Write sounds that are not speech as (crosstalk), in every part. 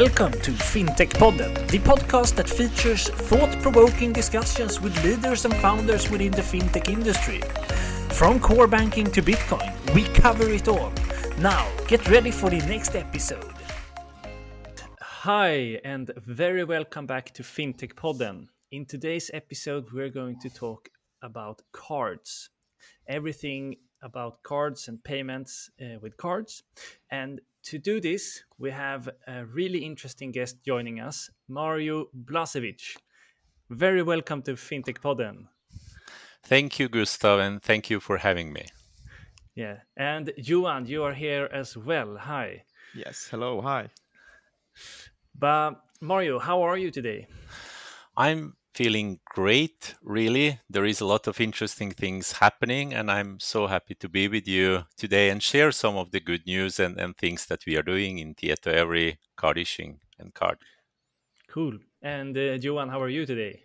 Welcome to FinTech Podden, the podcast that features thought provoking discussions with leaders and founders within the fintech industry. From core banking to Bitcoin, we cover it all. Now, get ready for the next episode. Hi, and very welcome back to FinTech Podden. In today's episode, we're going to talk about cards. Everything about cards and payments uh, with cards. And to do this, we have a really interesting guest joining us, Mario Blasevic. Very welcome to FinTech Podden. Thank you, Gustav, and thank you for having me. Yeah, and Johan, you are here as well. Hi. Yes, hello, hi. But Mario, how are you today? I'm feeling great, really. There is a lot of interesting things happening, and I'm so happy to be with you today and share some of the good news and, and things that we are doing in Tietoevry card issuing and card. Cool. And uh, Johan, how are you today?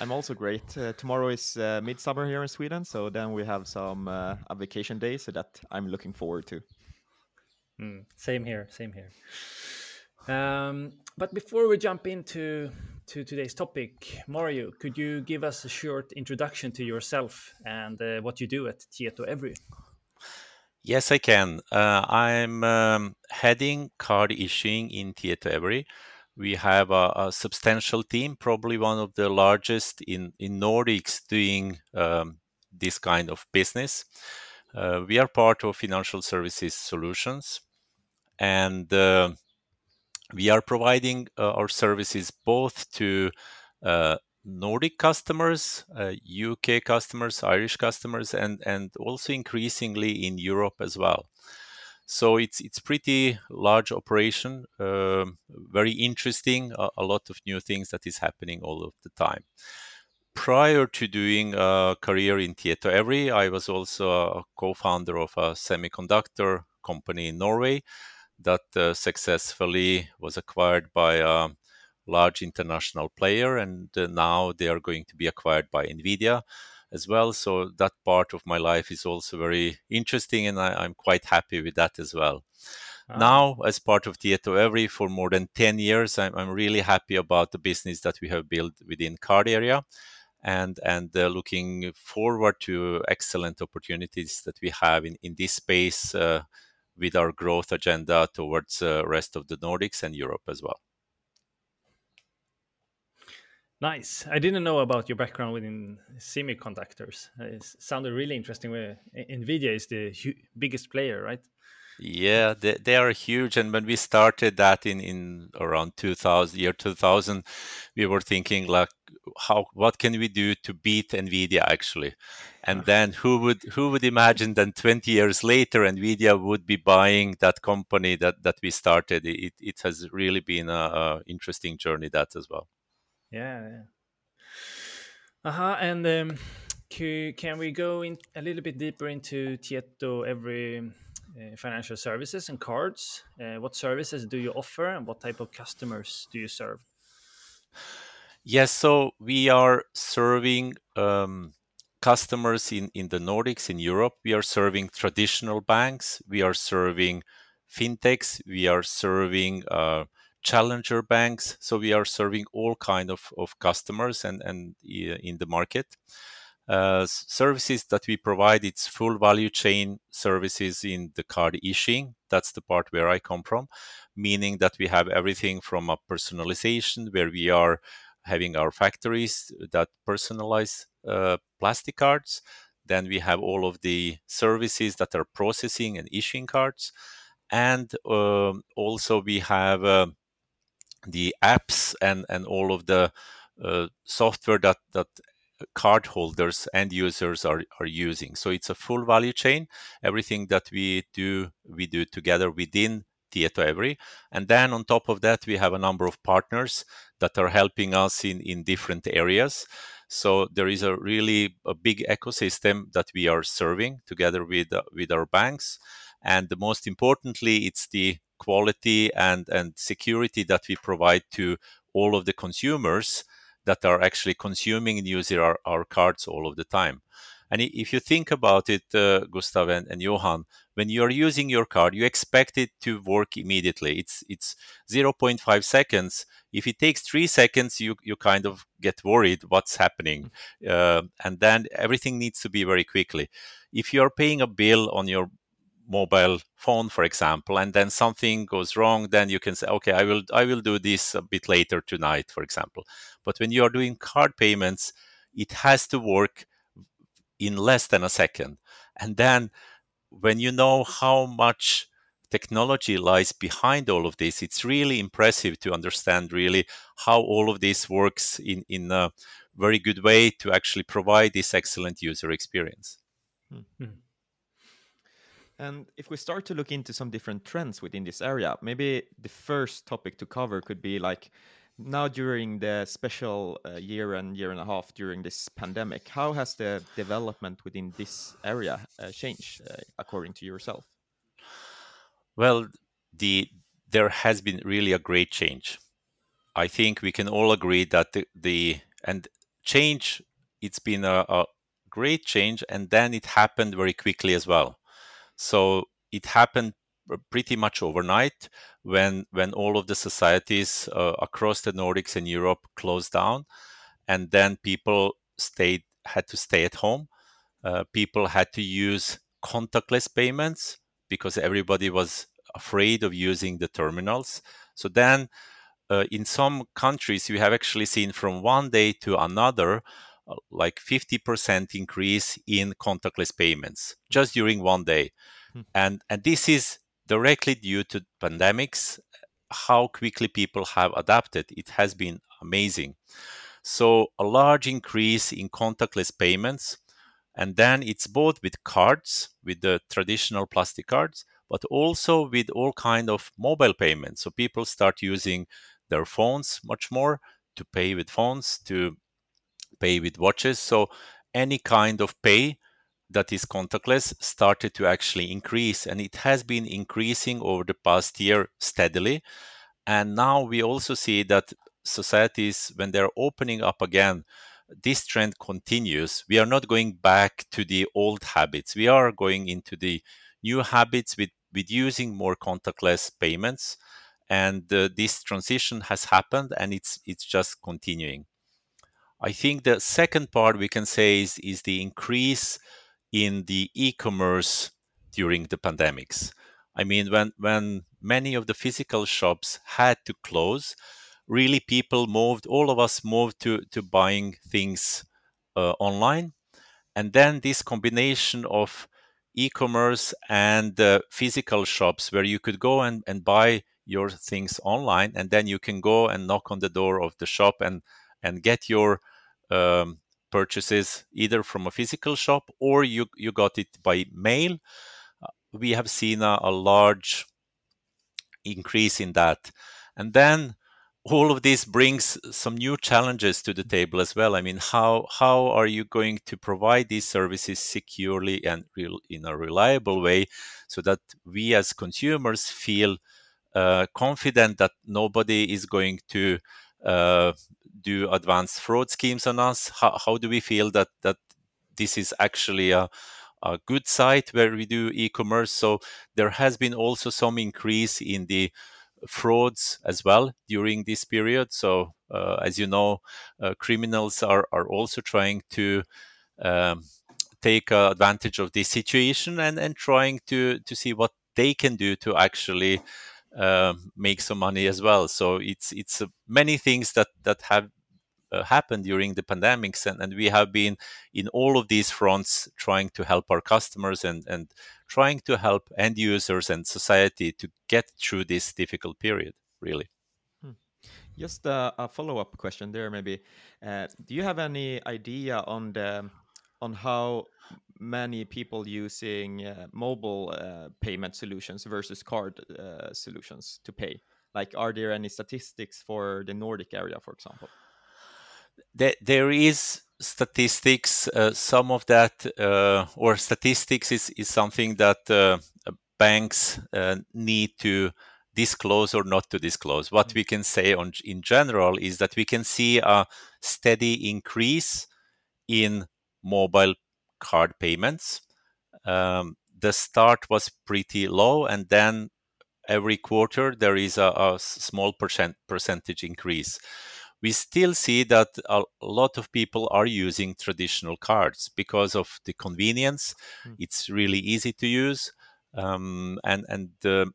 I'm also great. Uh, tomorrow is uh, midsummer here in Sweden, so then we have some uh, a vacation day, so that I'm looking forward to. Mm, same here, same here. Um, but before we jump into to today's topic, Mario, could you give us a short introduction to yourself and uh, what you do at Tietoevry? Yes, I can. Uh, I'm um, heading card issuing in Tietoevry. We have a, a, substantial team, probably one of the largest in, in Nordics doing um, this kind of business. Uh, we are part of Financial Services Solutions, and uh, we are providing uh, our services both to uh, Nordic customers, uh, UK customers, Irish customers, and and also increasingly in Europe as well. So it's it's pretty large operation, um, very interesting. A, a, lot of new things that is happening all of the time. Prior to doing a career in Tietoevry, I was also a co-founder of a semiconductor company in Norway that uh, successfully was acquired by a large international player, and uh, now they are going to be acquired by Nvidia as well. So that part of my life is also very interesting, and I, am quite happy with that as well. Ah. Now, as part of Tietoevry for more than 10 years, I'm, I'm, really happy about the business that we have built within card area and and uh, looking forward to excellent opportunities that we have in, in this space uh, with our growth agenda towards the uh, rest of the Nordics and Europe as well. Nice. I didn't know about your background within semiconductors. It sounded really interesting. Nvidia is the biggest player, right? Yeah, they, they are huge. And when we started that in, in around 2000, year 2000, we were thinking like, how what can we do to beat Nvidia actually? And then who would who would imagine that 20 years later Nvidia would be buying that company that that we started? It it has really been a, a interesting journey that as well. Yeah. yeah. Uh huh. And um, can we go in a little bit deeper into Tietoevry? Uh, financial services and cards. Uh, what services do you offer and what type of customers do you serve? Yes, so we are serving um, customers in, in the Nordics, in Europe. We are serving traditional banks. We are serving fintechs. We are serving uh, challenger banks. So we are serving all kind of, of customers and, and uh, in the market. Uh, services that we provide it's full value chain services in the card issuing. That's the part where i come from meaning that we have everything from a personalization where we are having our factories that personalize uh, plastic cards. Then we have all of the services that are processing and issuing cards. And um, also we have uh, the apps and and all of the uh, software that that cardholders and users are, are using. So it's a full value chain. Everything that we do, we do together within Tietoevry. And then on top of that, we have a number of partners that are helping us in, in different areas. So there is a really a big ecosystem that we are serving together with, uh, with our banks. And the most importantly, it's the quality and, and security that we provide to all of the consumers that are actually consuming and using our, our cards all of the time. And if you think about it, uh, Gustav and, and Johan, when you are using your card, you expect it to work immediately. It's it's 0.5 seconds. If it takes three seconds, you you kind of get worried what's happening, uh, and then everything needs to be very quickly. If you are paying a bill on your mobile phone for example and then something goes wrong then you can say okay i will i will do this a bit later tonight for example but when you are doing card payments it has to work in less than a second. And then when you know how much technology lies behind all of this, it's really impressive to understand really how all of this works in, in a very good way to actually provide this excellent user experience. Hmm. And if we start to look into some different trends within this area, maybe the first topic to cover could be like now during the special uh, year and year and a half during this pandemic how has the development within this area uh, changed uh, according to yourself? Well the there has been really a great change. I think we can all agree that the, the and change it's been a, a great change and then it happened very quickly as well. So it happened pretty much overnight when when all of the societies uh, across the Nordics and Europe closed down, and then people stayed had to stay at home. Uh, people had to use contactless payments because everybody was afraid of using the terminals. So then, uh, in some countries, we have actually seen from one day to another uh, like 50% increase in contactless payments just during one day. Hmm. And, and this is directly due to pandemics, how quickly people have adapted. It has been amazing. So, a large increase in contactless payments. And then it's both with cards, with the traditional plastic cards, but also with all kind of mobile payments. So people start using their phones much more to pay with phones, to pay with watches. So any kind of pay that is contactless started to actually increase and it has been increasing over the past year steadily. And now we also see that societies when they're opening up again this trend continues. We are not going back to the old habits. We are going into the new habits with with using more contactless payments. And uh, this transition has happened and it's it's just continuing. I think the second part we can say is is the increase in the e-commerce during the pandemics. I mean, when when many of the physical shops had to close, really people moved. All of us moved to to buying things uh, online, and then this combination of e-commerce and uh, physical shops where you could go and, and buy your things online and then you can go and knock on the door of the shop and and get your um, purchases either from a physical shop or you, you got it by mail, uh, we have seen a, a large increase in that. And then all of this brings some new challenges to the table as well. I mean, how how are you going to provide these services securely and real, in a reliable way, so that we as consumers feel uh, confident that nobody is going to uh, do advanced fraud schemes on us? How, how do we feel that that this is actually a, a good site where we do e-commerce? So there has been also some increase in the frauds as well during this period. So uh, as you know, uh, criminals are are also trying to um, take uh, advantage of this situation and and trying to to see what they can do to actually uh, make some money as well. So it's it's uh, many things that that have uh, happened during the pandemics, and, and we have been in all of these fronts trying to help our customers and and trying to help end users and society to get through this difficult period. Really. Hmm. Just a, a follow up question there, maybe. Uh, do you have any idea on the on how many people using uh, mobile uh, payment solutions versus card uh, solutions to pay? Like, are there any statistics for the Nordic area, for example? There, there is statistics. Uh, some of that, uh, or statistics, is, is something that uh, banks need to disclose or not to disclose. What mm-hmm. we can say on in general is that we can see a steady increase in mobile card payments. Um, the start was pretty low, and then every quarter there is a, a small percent percentage increase. We still see that a lot of people are using traditional cards because of the convenience. Mm. It's really easy to use, um, and and uh,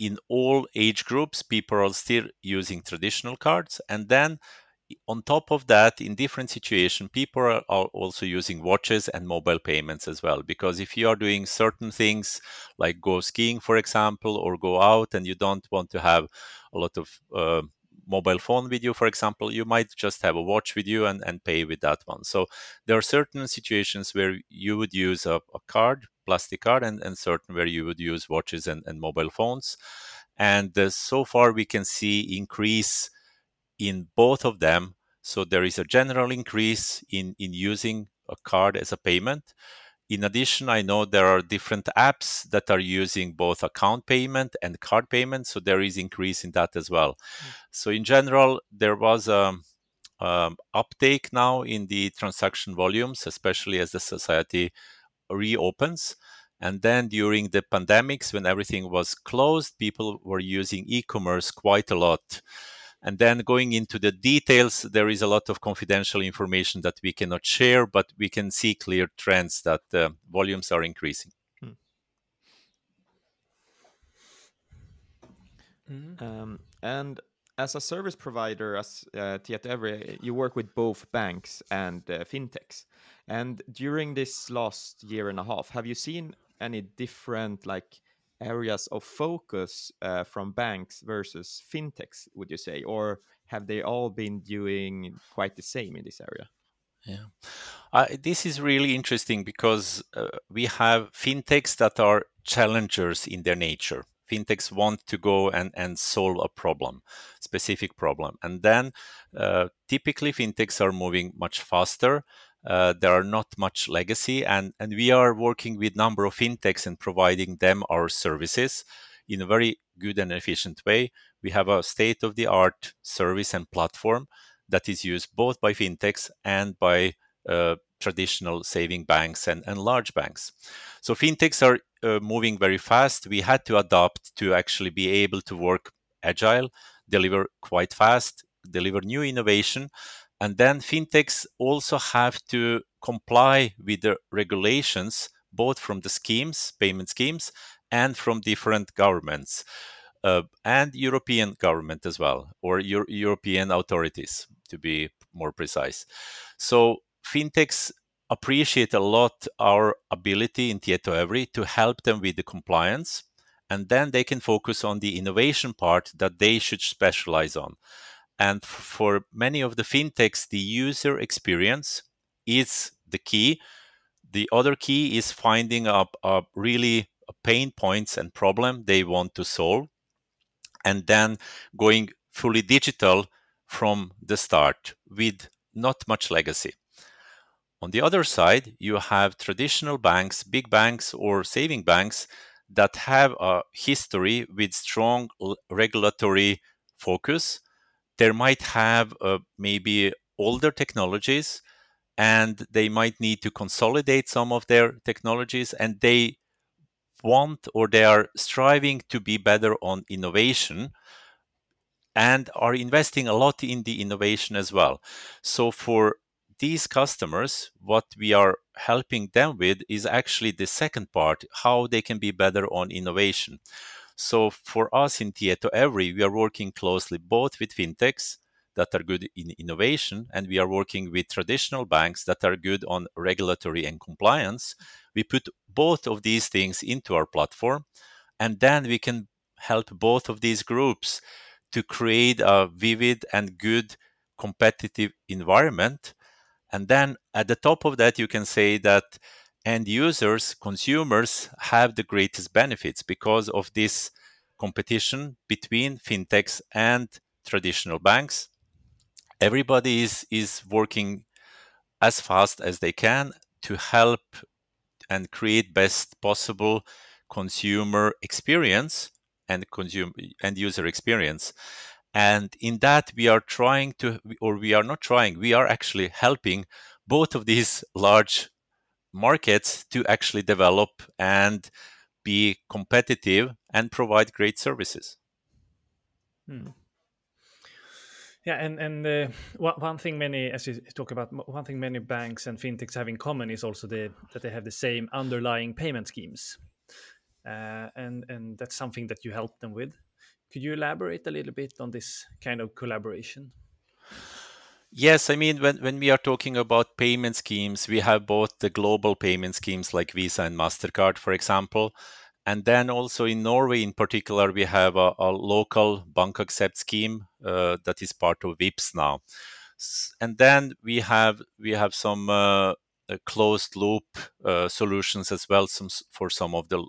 in all age groups, people are still using traditional cards. And then on top of that, in different situations, people are, also using watches and mobile payments as well. Because if you are doing certain things like go skiing, for example, or go out and you don't want to have a lot of uh, mobile phone with you, for example, you might just have a watch with you and, and pay with that one. So there are certain situations where you would use a, a card, plastic card, and, and certain where you would use watches and, and mobile phones. And uh, so far, we can see increase in both of them. So there is a general increase in, in using a card as a payment. In addition, I know there are different apps that are using both account payment and card payment, so there is increase in that as well. Mm. So in general, there was a um, uptake now in the transaction volumes, especially as the society reopens. And then during the pandemics, when everything was closed, people were using e-commerce quite a lot. And then going into the details, there is a lot of confidential information that we cannot share, but we can see clear trends that uh, volumes are increasing. Hmm. Mm-hmm. Um, and as a service provider, as uh, Tietoevry, you work with both banks and uh, fintechs. And during this last year and a half, have you seen any different like areas of focus uh, from banks versus fintechs would you say? Or have they all been doing quite the same in this area? Yeah. Uh, this is really interesting because uh, we have fintechs that are challengers in their nature. Fintechs want to go and, and solve a problem specific problem. And then uh, typically fintechs are moving much faster uh, there are not much legacy and, and we are working with number of fintechs and providing them our services in a very good and efficient way. We have a state of the art service and platform that is used both by fintechs and by uh, traditional saving banks and, and large banks. So fintechs are uh, moving very fast. We had to adapt to actually be able to work agile deliver quite fast deliver new innovation and then fintechs also have to comply with the regulations, both from the schemes, payment schemes, and from different governments, uh, and European government as well, or Euro- European authorities, to be more precise. So fintechs appreciate a lot our ability in Tietoevry to help them with the compliance, and then they can focus on the innovation part that they should specialize on. And for many of the fintechs, the user experience is the key. The other key is finding up really pain points and problem they want to solve, and then going fully digital from the start with not much legacy. On the other side, you have traditional banks, big banks, or saving banks that have a history with strong regulatory focus there might have uh, maybe older technologies and they might need to consolidate some of their technologies and they want or they are striving to be better on innovation and are investing a lot in the innovation as well. So for these customers what we are helping them with is actually the second part how they can be better on innovation so for us in Tietoevry, we are working closely both with fintechs that are good in innovation, and we are working with traditional banks that are good on regulatory and compliance. We put both of these things into our platform, and then we can help both of these groups to create a vivid and good competitive environment. And then at the top of that, you can say that end users, consumers have the greatest benefits because of this competition between fintechs and traditional banks. Everybody is, is working as fast as they can to help and create best possible consumer experience and consumer and user experience and in that we are trying to or we are not trying we are actually helping both of these large markets to actually develop and be competitive and provide great services. Hmm. Yeah, and and uh, one thing many, as you talk about, one thing many banks and fintechs have in common is also the that they have the same underlying payment schemes, uh, and and that's something that you help them with. Could you elaborate a little bit on this kind of collaboration? Yes, I mean, when, when we are talking about payment schemes, we have both the global payment schemes like Visa and MasterCard, for example. And then also in Norway, in particular, we have a, a local BankAxept scheme uh, that is part of Vipps now. And then we have we have some uh, closed loop uh, solutions as well some, for some of the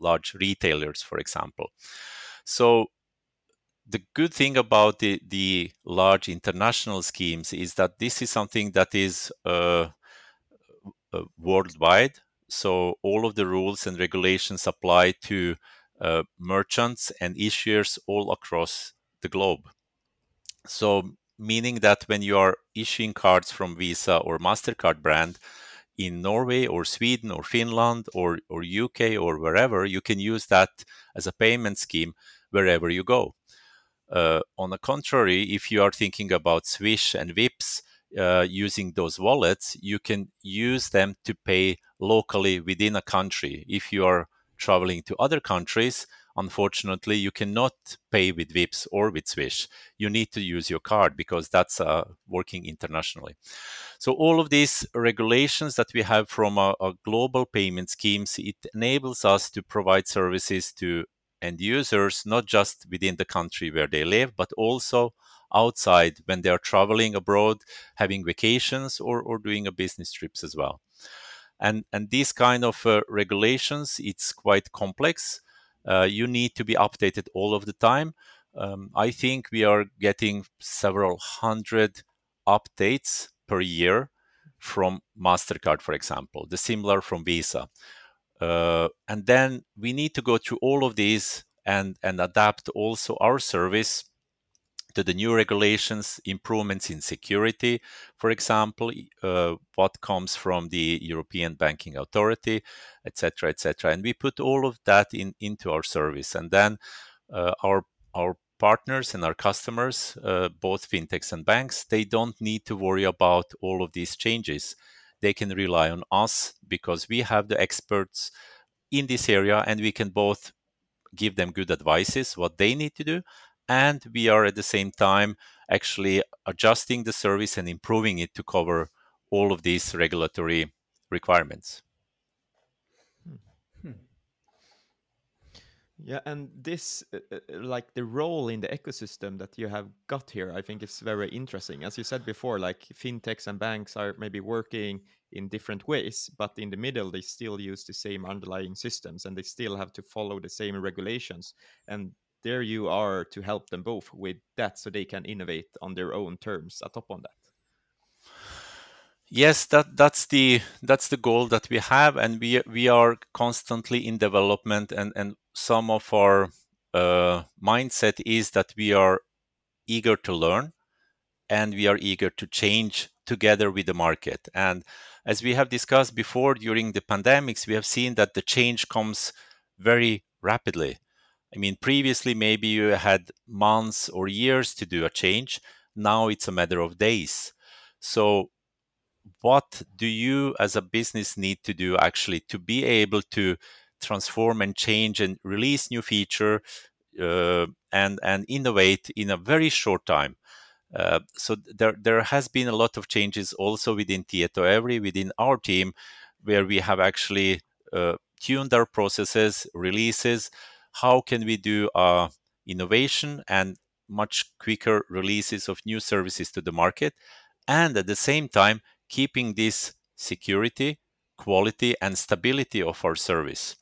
large retailers, for example. So the good thing about the, the large international schemes is that this is something that is uh, uh, worldwide. So all of the rules and regulations apply to uh, merchants and issuers all across the globe. So meaning that when you are issuing cards from Visa or Mastercard brand in Norway or Sweden or Finland or or UK or wherever, you can use that as a payment scheme wherever you go. Uh, on the contrary, if you are thinking about Swish and Vipps uh, using those wallets, you can use them to pay locally within a country. If you are traveling to other countries, unfortunately, you cannot pay with Vipps or with Swish. You need to use your card because that's uh, working internationally. So all of these regulations that we have from a, a global payment schemes, it enables us to provide services to end users, not just within the country where they live, but also outside when they are traveling abroad, having vacations, or, or doing a business trips as well. And, and these kind of uh, regulations, it's quite complex. Uh, you need to be updated all of the time. Um, I think we are getting several hundred updates per year from MasterCard, for example, the similar from Visa. Uh, and then we need to go through all of these and, and adapt also our service to the new regulations, improvements in security, for example, uh, what comes from the European Banking Authority, etc., etc. And we put all of that in into our service, and then uh, our our partners and our customers, uh, both fintechs and banks, they don't need to worry about all of these changes they can rely on us because we have the experts in this area and we can both give them good advices what they need to do and we are at the same time actually adjusting the service and improving it to cover all of these regulatory requirements Yeah, and this, uh, uh, uh, like the role in the ecosystem that you have got here, I think is very interesting. As you said before, like fintechs and banks are maybe working in different ways, but in the middle, they still use the same underlying systems and they still have to follow the same regulations. And there you are to help them both with that so they can innovate on their own terms atop on that yes that that's the that's the goal that we have and we we are constantly in development and and some of our uh, mindset is that we are eager to learn and we are eager to change together with the market. And as we have discussed before during the pandemics we have seen that the change comes very rapidly. I mean previously maybe you had months or years to do a change. Now it's a matter of days. So what do you as a business need to do actually to be able to transform and change and release new feature uh, and and innovate in a very short time. Uh, so there there has been a lot of changes also within Tietoevry within our team where we have actually uh, tuned our processes releases. How can we do uh, innovation and much quicker releases of new services to the market? And at the same time keeping this security, quality, and stability of our service.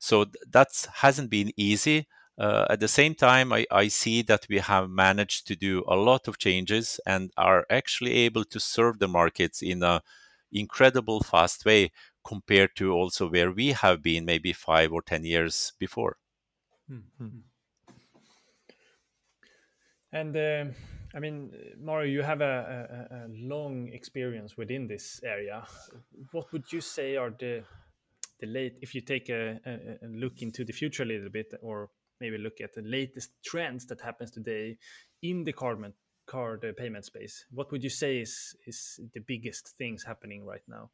So that hasn't been easy. Uh, at the same time, I, I, see that we have managed to do a lot of changes and are actually able to serve the markets in an incredible fast way compared to also where we have been maybe five or ten years before. Mm-hmm. And uh, I mean, Mario, you have a, a, a, long experience within this area. What would you say are the the late, if you take a, a, look into the future a little bit, or maybe look at the latest trends that happens today in the card card payment space? What would you say is is the biggest things happening right now?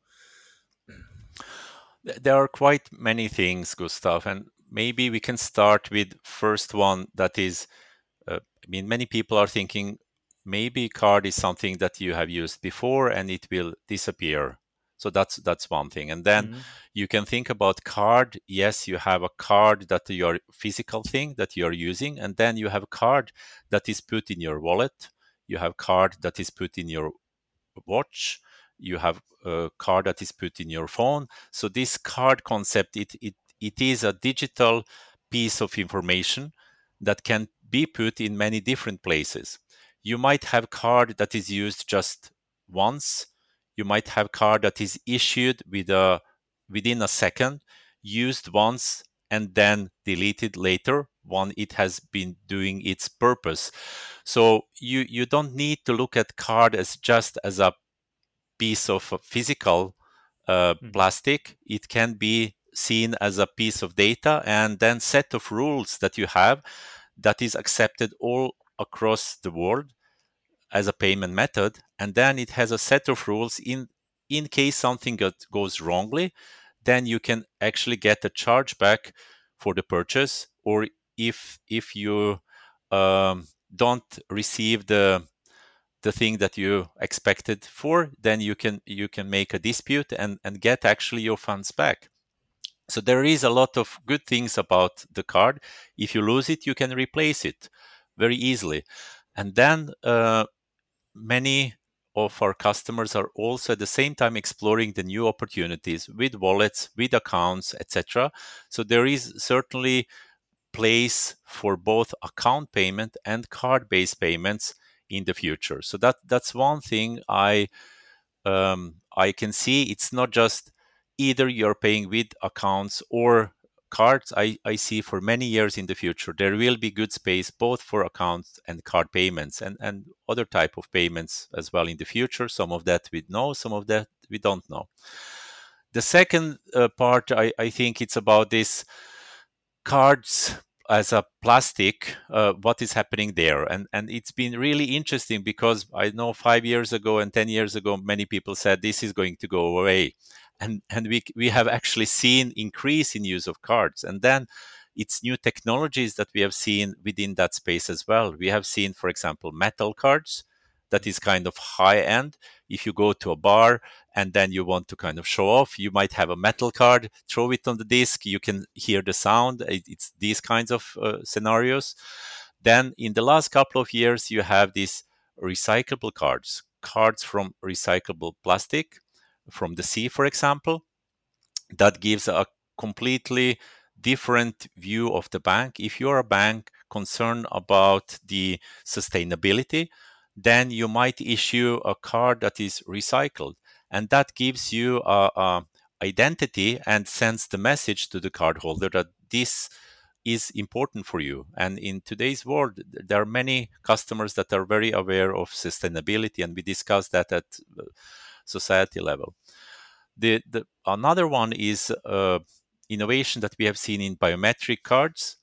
There are quite many things, Gustav, and maybe we can start with first one that is. Uh, I mean, many people are thinking maybe card is something that you have used before and it will disappear so that's that's one thing. And then mm-hmm. you can think about card. Yes you have a card that your physical thing that you're using and then you have a card that is put in your wallet. You have card that is put in your watch. You have a card that is put in your phone. So this card concept it it, it is a digital piece of information that can be put in many different places. You might have card that is used just once you might have card that is issued with a within a second used once and then deleted later when it has been doing its purpose. So you you don't need to look at card as just as a piece of physical uh, mm-hmm. plastic. It can be seen as a piece of data and then set of rules that you have that is accepted all across the world as a payment method and then it has a set of rules in in case something goes wrongly then you can actually get a chargeback for the purchase or if if you um, don't receive the the thing that you expected for then you can you can make a dispute and and get actually your funds back. So there is a lot of good things about the card. If you lose it you can replace it very easily. And then uh, many of our customers are also at the same time exploring the new opportunities with wallets, with accounts, etc. So there is certainly place for both account payment and card-based payments in the future. So that that's one thing I um, I can see. It's not just either you're paying with accounts or cards I, I see for many years in the future. There will be good space both for accounts and card payments and, and other type of payments as well in the future some of that we know some of that we don't know. The second uh, part I, I think it's about this cards as a plastic uh, what is happening there. And and it's been really interesting because i know five years ago and 10 years ago many people said this is going to go away. And and we we have actually seen increase in use of cards. And then it's new technologies that we have seen within that space as well. We have seen for example metal cards that is kind of high end. If you go to a bar and then you want to kind of show off you might have a metal card throw it on the disc you can hear the sound. It's these kinds of uh, scenarios. Then in the last couple of years you have these recyclable cards cards from recyclable plastic from the sea, for example, that gives a completely different view of the bank. If you're a bank concerned about the sustainability, then you might issue a card that is recycled, and that gives you a, a identity and sends the message to the cardholder that this is important for you. And in today's world, there are many customers that are very aware of sustainability, and we discussed that at uh, society level. The, the another one is uh, innovation that we have seen in biometric cards.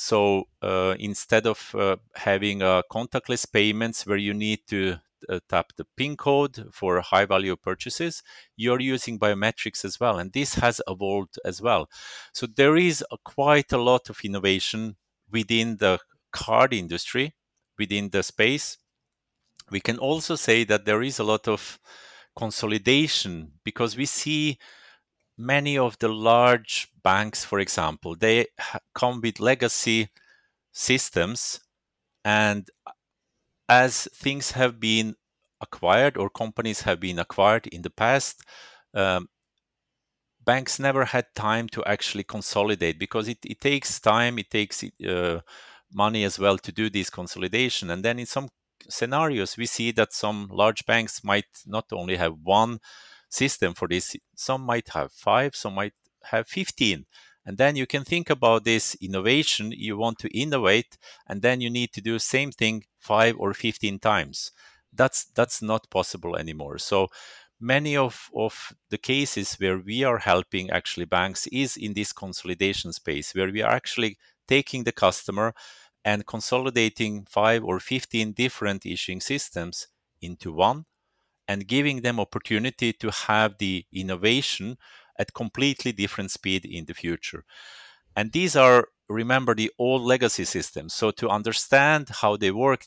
So uh, instead of uh, having uh, contactless payments where you need to uh, tap the PIN code for high value purchases, you're using biometrics as well. And this has evolved as well. So there is a, quite a lot of innovation within the card industry, within the space. We can also say that there is a lot of consolidation because we see many of the large banks, for example, they come with legacy systems. And as things have been acquired or companies have been acquired in the past, um, banks never had time to actually consolidate because it, it takes time, it takes uh, money as well to do this consolidation. And then in some scenarios, we see that some large banks might not only have one system for this, some might have five, some might have 15. And then you can think about this innovation. You want to innovate, and then you need to do same thing five or 15 times. That's that's not possible anymore. So many of, of the cases where we are helping actually banks is in this consolidation space where we are actually taking the customer and consolidating five or 15 different issuing systems into one and giving them opportunity to have the innovation at completely different speed in the future and these are remember the old legacy systems so to understand how they work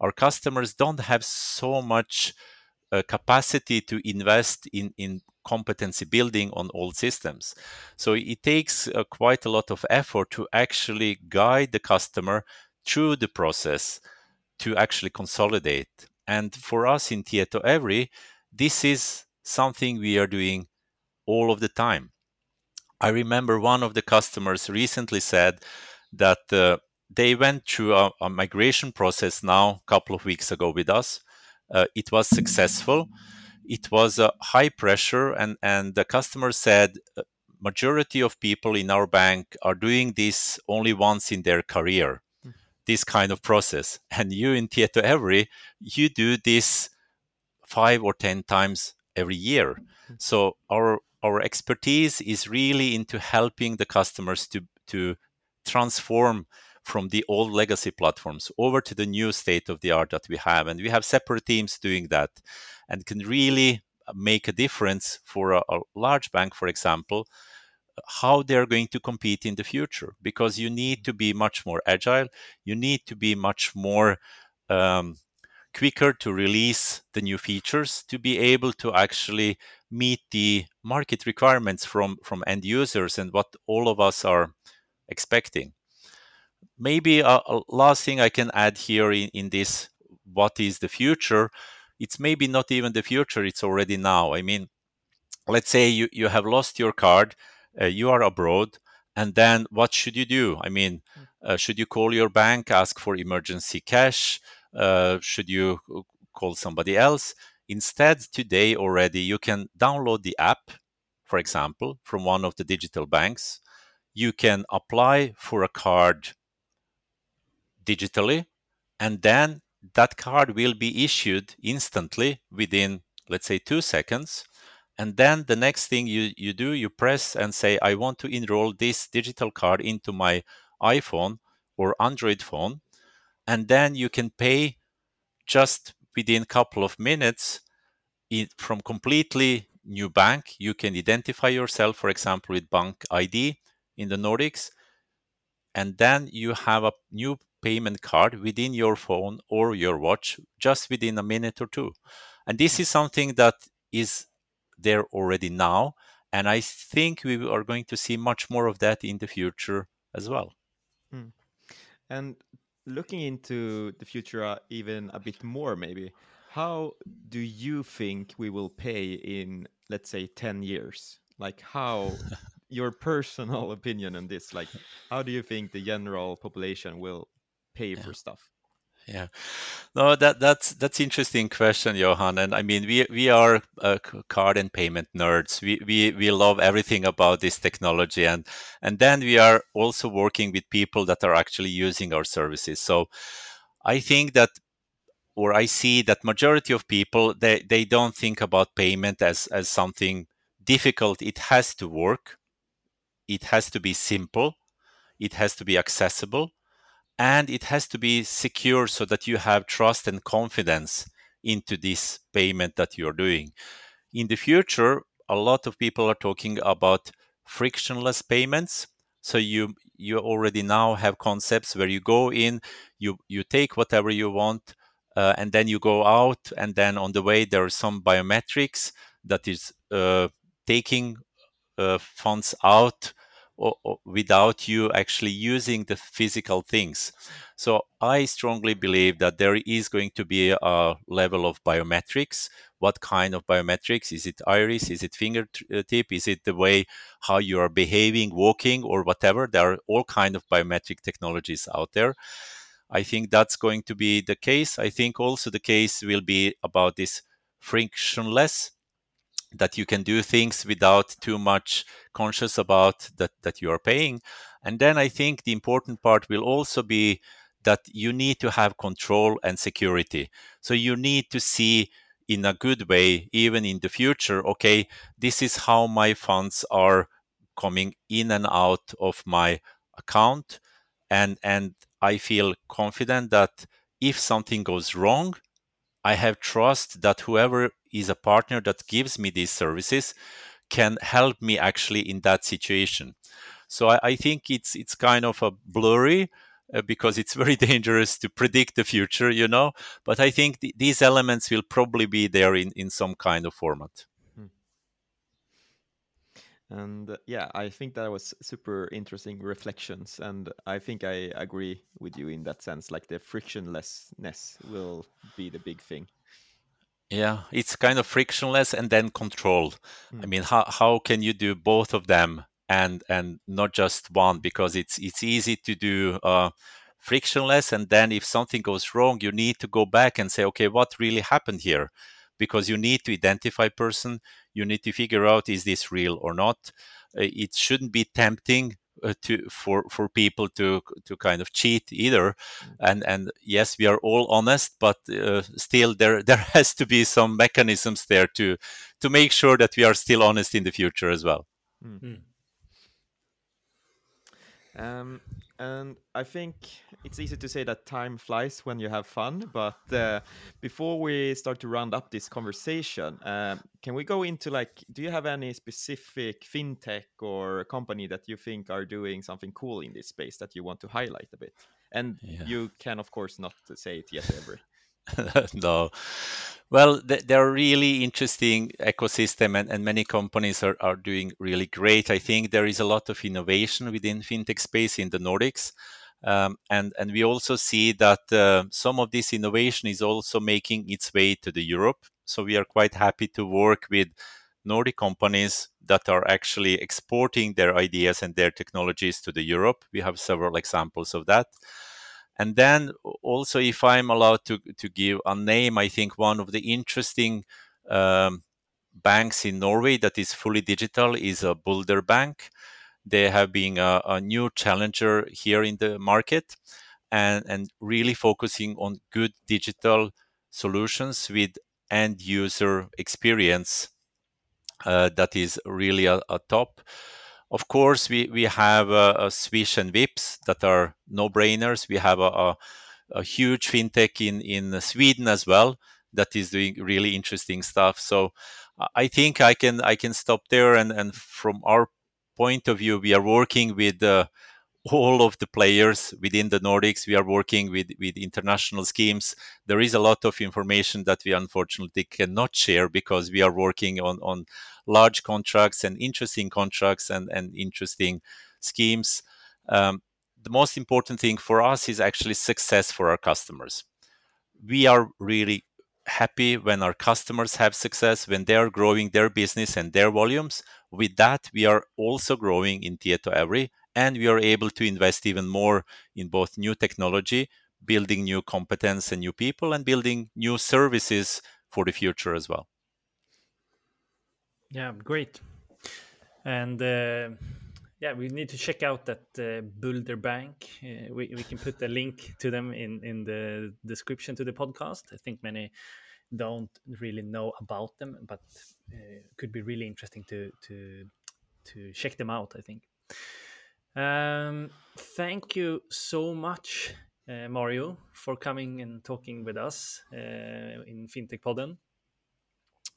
our customers don't have so much uh, capacity to invest in in competency building on old systems. So it takes uh, quite a lot of effort to actually guide the customer through the process to actually consolidate. And for us in Tietoevry, this is something we are doing all of the time. I remember one of the customers recently said that uh, they went through a, a, migration process now a couple of weeks ago with us. Uh, it was successful it was a high pressure and and the customer said uh, majority of people in our bank are doing this only once in their career. This kind of process. And you in Tietoevry you do this 5 or 10 times every year. Mm. so our our expertise is really into helping the customers to to transform from the old legacy platforms over to the new state of the art that we have. And we have separate teams doing that and can really make a difference for a, a large bank, for example, how they're going to compete in the future because you need to be much more agile. You need to be much more um, quicker to release the new features to be able to actually meet the market requirements from from end users and what all of us are expecting. Maybe a, a last thing i can add here in, in this what is the future? It's maybe not even the future it's already now. I mean let's say you, you have lost your card uh, you are abroad and then what should you do i mean hmm. uh, should you call your bank ask for emergency cash uh, should you call somebody else instead today already you can download the app for example from one of the digital banks you can apply for a card digitally and then that card will be issued instantly within, let's say, two seconds. And then the next thing you, you do, you press and say, I want to enroll this digital card into my iPhone or Android phone. And then you can pay just within a couple of minutes from completely new bank. You can identify yourself, for example, with Bank ID in the Nordics. And then you have a new payment card within your phone or your watch just within a minute or two. And this is something that is there already now. And I think we are going to see much more of that in the future as well. Hmm. And looking into the future uh, even a bit more, maybe, how do you think we will pay in, let's say, 10 years? Like, how (laughs) your personal opinion on this like how do you think the general population will pay yeah. for stuff yeah. No that that's that's interesting question johan and i mean we we are uh, card and payment nerds. We, we we love everything about this technology and and then we are also working with people that are actually using our services. So i think that or i see that majority of people they they don't think about payment as as something difficult. It has to work. It has to be simple. It has to be accessible and it has to be secure so that you have trust and confidence into this payment that you're doing. In the future, a lot of people are talking about frictionless payments. So you you already now have concepts where you go in, you you take whatever you want, uh, and then you go out, and then on the way there are some biometrics that is uh, taking uh, funds out or, or without you actually using the physical things. So I strongly believe that there is going to be a level of biometrics. What kind of biometrics? Is it iris? Is it fingertip? Is it the way how you are behaving, walking, or whatever? There are all kind of biometric technologies out there. I think that's going to be the case. I think also the case will be about this frictionless that you can do things without too much conscious about that that you are paying. And then i think the important part will also be that you need to have control and security. So you need to see in a good way even in the future okay this is how my funds are coming in and out of my account. And and i feel confident that if something goes wrong i have trust that whoever is a partner that gives me these services can help me actually in that situation. So i, I think it's it's kind of a blurry uh, because it's (laughs) very dangerous to predict the future you know? But i think th- these elements will probably be there in in some kind of format and uh, yeah i think that was super interesting reflections and i think i agree with you in that sense like the frictionlessness will be the big thing. Yeah it's kind of frictionless and then controlled mm. i mean how, how can you do both of them and and not just one? Because it's it's easy to do uh, frictionless and then if something goes wrong you need to go back and say okay what really happened here because you need to identify person you need to figure out is this real or not uh, it shouldn't be tempting uh, to for for people to to kind of cheat either mm. and and yes we are all honest but uh, still there (laughs) there has to be some mechanisms there to to make sure that we are still honest in the future as well mm. Mm. Um, and I think it's easy to say that time flies when you have fun. But uh, before we start to round up this conversation, uh, can we go into like, do you have any specific fintech or company that you think are doing something cool in this space that you want to highlight a bit? And yeah. you can, of course, not say it yet, ever. (laughs) no. Well, th- there are really interesting ecosystem and, and many companies are, are doing really great. I think there is a lot of innovation within fintech space in the Nordics. Um, and, and we also see that uh, some of this innovation is also making its way to the Europe. So we are quite happy to work with Nordic companies that are actually exporting their ideas and their technologies to the Europe. We have several examples of that. And then also, if I'm allowed to, to give a name, I think one of the interesting um, banks in Norway that is fully digital is a Bulder Bank. They have been a, a new challenger here in the market and, and really focusing on good digital solutions with end user experience uh, that is really a, a top. Of course, we, we have uh, a Swish and Vipps that are no brainers. We have a, a, a, huge fintech in, in Sweden as well that is doing really interesting stuff. So I think I can I can stop there. And, and from our point of view, we are working with uh, all of the players within the Nordics. We are working with, with international schemes. There is a lot of information that we unfortunately cannot share because we are working on, on large contracts and interesting contracts and, and interesting schemes. Um, the most important thing for us is actually success for our customers. We are really happy when our customers have success, when they are growing their business and their volumes. With that, we are also growing in Tietoevry and we are able to invest even more in both new technology, building new competence and new people, and building new services for the future as well. Yeah, great. And uh, yeah, we need to check out that uh, Bulder Bank. Uh, we, we can put a link to them in, in the description to the podcast. I think many don't really know about them, but uh, could be really interesting to to to check them out. I think. Um, thank you so much, uh, Mario, for coming and talking with us uh, in FinTech Podden.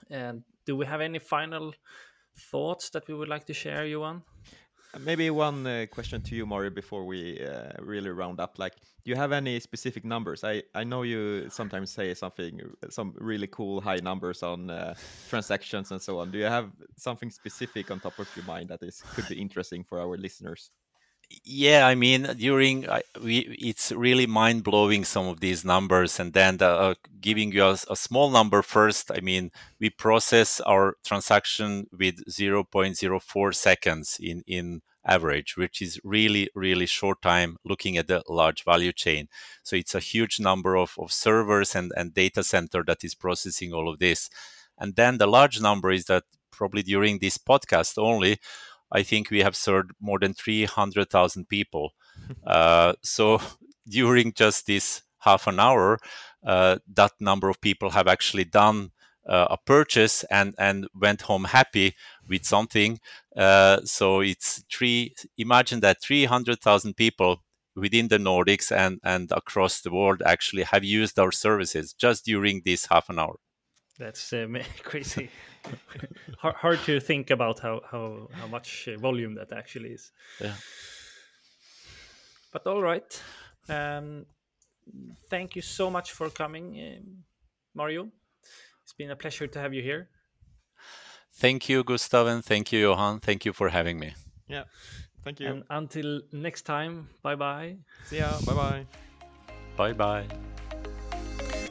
And do we have any final thoughts that we would like to share, Johan? Uh, maybe one uh, question to you, Mario, before we uh, really round up. Like, do you have any specific numbers? I, I know you sometimes say something, some really cool high numbers on uh, transactions and so on. Do you have something specific on top of your mind that is could be interesting for our listeners? Yeah i mean during uh, we it's really mind blowing some of these numbers and then the, uh, giving you a, a, small number first i mean we process our transaction with 0.04 seconds in in average which is really really short time looking at the large value chain. So it's a huge number of, of servers and, and data center that is processing all of this. And then the large number is that probably during this podcast only, I think we have served more than 300,000 people. (laughs) uh, so (laughs) during just this half an hour, uh, that number of people have actually done uh, a purchase and and went home happy with something. Uh, so it's three. Imagine that 300,000 people within the Nordics and and across the world actually have used our services just during this half an hour. That's uh, (laughs) crazy. hard, hard, to think about how how how much uh, volume that actually is. Yeah. But all right. Um, thank you so much for coming, um, Mario. It's been a pleasure to have you here. Thank you, Gustav, and thank you, Johan. Thank you for having me. Yeah, thank you. And until next time, bye bye. See ya. Bye bye. Bye bye.